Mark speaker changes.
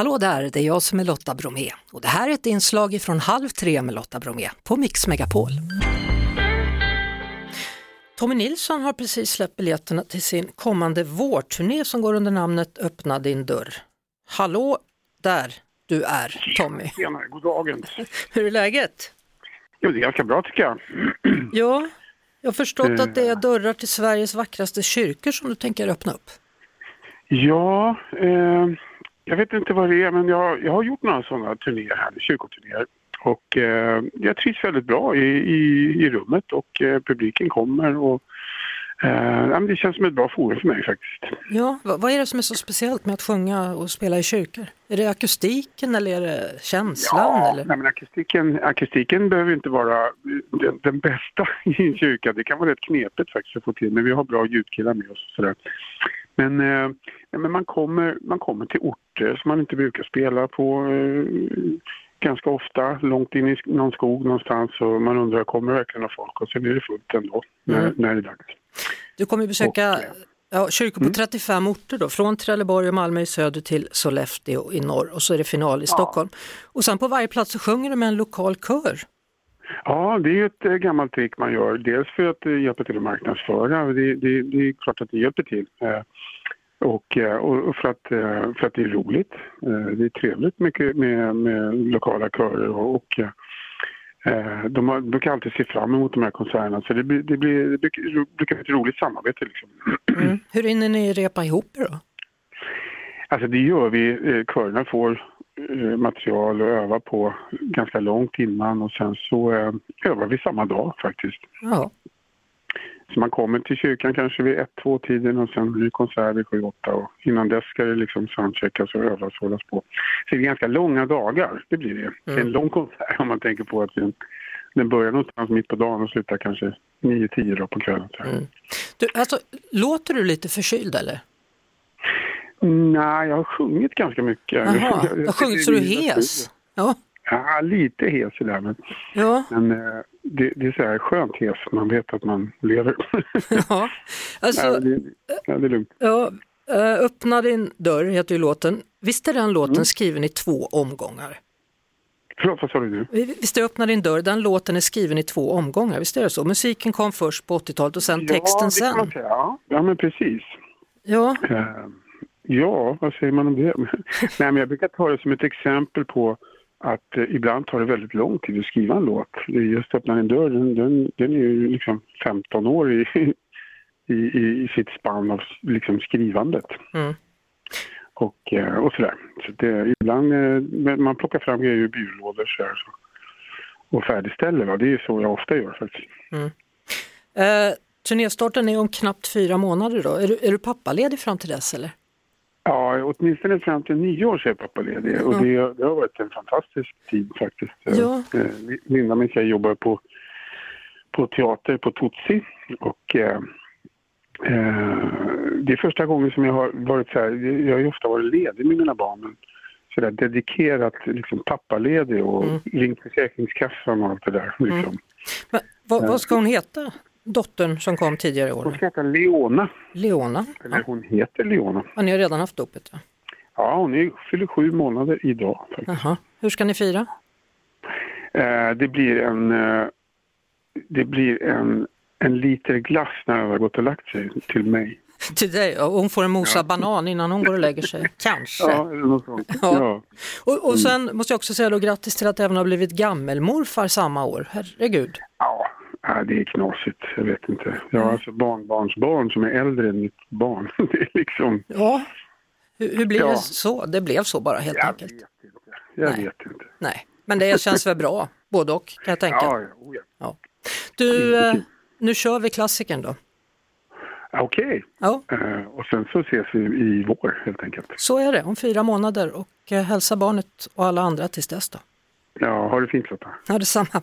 Speaker 1: Hallå där, det är jag som är Lotta Bromé och det här är ett inslag från Halv tre med Lotta Bromé på Mix Megapol. Tommy Nilsson har precis släppt biljetterna till sin kommande vårturné som går under namnet Öppna din dörr. Hallå där du är Tommy.
Speaker 2: Tjenare, god dagen.
Speaker 1: Hur är läget?
Speaker 2: Jo, det är ganska bra tycker jag.
Speaker 1: Ja, jag har förstått att det är dörrar till Sveriges vackraste kyrkor som du tänker öppna upp.
Speaker 2: Ja, eh, jag vet inte vad det är men jag, jag har gjort några sådana turnéer här, kyrkoturnéer. Och eh, jag trivs väldigt bra i, i, i rummet och eh, publiken kommer och eh, det känns som ett bra forum för mig faktiskt.
Speaker 1: Ja, vad, vad är det som är så speciellt med att sjunga och spela i kyrkor? Är det akustiken eller är det känslan?
Speaker 2: Ja,
Speaker 1: eller?
Speaker 2: nej, men akustiken, akustiken behöver inte vara den, den bästa i en kyrka. Det kan vara rätt knepigt faktiskt att få till, men vi har bra ljudkillar med oss. Sådär. Men, eh, men man, kommer, man kommer till orter som man inte brukar spela på eh, ganska ofta, långt in i någon skog någonstans och man undrar, kommer verkligen några folk? Och sen är det fullt ändå när,
Speaker 1: Mm.
Speaker 2: när det är dags.
Speaker 1: Du kommer besöka
Speaker 2: Och,
Speaker 1: ja, kyrkor på 35 orter då, från Trelleborg och Malmö i söder till Sollefteå i norr och så är det final i Stockholm. Och sen på varje plats så sjunger du med en lokal kör.
Speaker 2: Ja, det är ju ett eh, gammalt trick man gör. Dels för att eh, hjälpa till att marknadsföra. Det, det, det är klart att det hjälper till. Eh, och, och för, att, för att det är roligt. Det är trevligt mycket med, med lokala körer och, och de har, brukar alltid se fram emot de här konserterna. Så det, blir, det, blir, det brukar, bli ett roligt samarbete. Liksom.
Speaker 1: Mm. Hur hinner ni repa ihop er då?
Speaker 2: Alltså det gör vi. Körerna får material att öva på ganska långt innan och sen så eh, övar vi samma dag faktiskt.
Speaker 1: Ja.
Speaker 2: Så man kommer till kyrkan kanske vid ett, två tiden och sen blir det konsert vid sju, åtta och innan dess ska det liksom soundcheckas och övas och hållas på. Så det är ganska långa dagar, det blir det. Det är en lång konsert om man tänker på att den, den börjar någonstans mitt på dagen och slutar kanske nio, tio då på kvällen. Här.
Speaker 1: Du, alltså, låter du lite förkyld eller?
Speaker 2: Nej, jag har sjungit ganska mycket.
Speaker 1: Jaha,
Speaker 2: Jag-
Speaker 1: har sjungit så du är hes. Ja,
Speaker 2: Ja, lite hes sådär men,
Speaker 1: ja,
Speaker 2: men eh, det, det är så här skönt hes, man vet att man lever.
Speaker 1: ja.
Speaker 2: ja,
Speaker 1: Alltså,
Speaker 2: det, ja, det är lugnt.
Speaker 1: ja, eh, öppna din dörr heter ju låten. Visst är den låten
Speaker 2: Mm.
Speaker 1: skriven i två omgångar?
Speaker 2: Förlåt, vad sa du nu?
Speaker 1: Visst är öppna din dörr, den låten är skriven i två omgångar, visst är det så? Musiken kom först på 80-talet och sen texten
Speaker 2: ja, det kan man
Speaker 1: sen.
Speaker 2: säga. Ja, ja, men precis.
Speaker 1: Ja,
Speaker 2: Eh, ja, vad säger man om det? Nej, men jag brukar ta det som ett exempel på att eh, ibland tar det väldigt lång tid att skriva en låt. Just Öppna en dörr, den, den, den är ju liksom 15 år i, i, i, sitt spann av liksom skrivandet.
Speaker 1: Mm.
Speaker 2: Och, eh, och sådär. Så det, ibland, eh, man plockar fram grejer ur byrålådor så här, så, och färdigställer. Va? Det är ju så jag ofta gör faktiskt.
Speaker 1: eh, turnéstarten är om knappt fyra månader då. Är du, är du pappaledig fram till dess eller?
Speaker 2: Ja, åtminstone fram till nyår så är jag pappaledig och det, det har varit en fantastisk tid faktiskt.
Speaker 1: Ja.
Speaker 2: Eh, Linda, min tjej, jobbar på, på teater på Tutsi och eh, eh, det är första gången som jag har varit så här, jag har ju ofta varit ledig med mina barn men så där dedikerat liksom pappaledig och ringt Försäkringskassan och allt det där. Liksom.
Speaker 1: Men, vad, vad ska hon heta? Dottern som kom tidigare i
Speaker 2: Hon
Speaker 1: år?
Speaker 2: ska heta Leona,
Speaker 1: Leona?
Speaker 2: eller
Speaker 1: Ja.
Speaker 2: hon heter Leona.
Speaker 1: Ja, ni har redan haft dopet? Ja.
Speaker 2: Ja, hon är, fyller sju månader idag faktiskt.
Speaker 1: Jaha. Hur ska ni fira?
Speaker 2: Eh, det blir en, eh, det blir en, en liter glass när jag har gått och lagt sig till mig.
Speaker 1: Till dig? Ja, Hon får en mosad banan innan hon går och lägger sig? Kanske.
Speaker 2: Ja, eller något sånt.
Speaker 1: Ja.
Speaker 2: Ja.
Speaker 1: Och, och sen måste jag också säga då grattis till att även ha blivit gammelmorfar samma år. Herregud.
Speaker 2: Ja, ja, det är knasigt. Jag vet inte. Jag har alltså barnbarnsbarn som är äldre än mitt barn. Det är liksom...
Speaker 1: Ja, hur, hur blir
Speaker 2: Ja.
Speaker 1: det så? Det blev så bara helt
Speaker 2: Jag
Speaker 1: enkelt.
Speaker 2: vet inte. Jag
Speaker 1: Nej.
Speaker 2: vet inte.
Speaker 1: Nej, men det känns väl bra, både och kan jag tänka.
Speaker 2: Ja, ja, oh, ja.
Speaker 1: Ja. Du, eh, nu kör vi klassikern då.
Speaker 2: Ja, Okej.
Speaker 1: Ja,
Speaker 2: Eh, och sen så ses vi i vår helt enkelt.
Speaker 1: så är det, om fyra månader och eh, hälsa barnet och alla andra tills dess då.
Speaker 2: Ja, ha det fint Lotta.
Speaker 1: Ja, detsamma.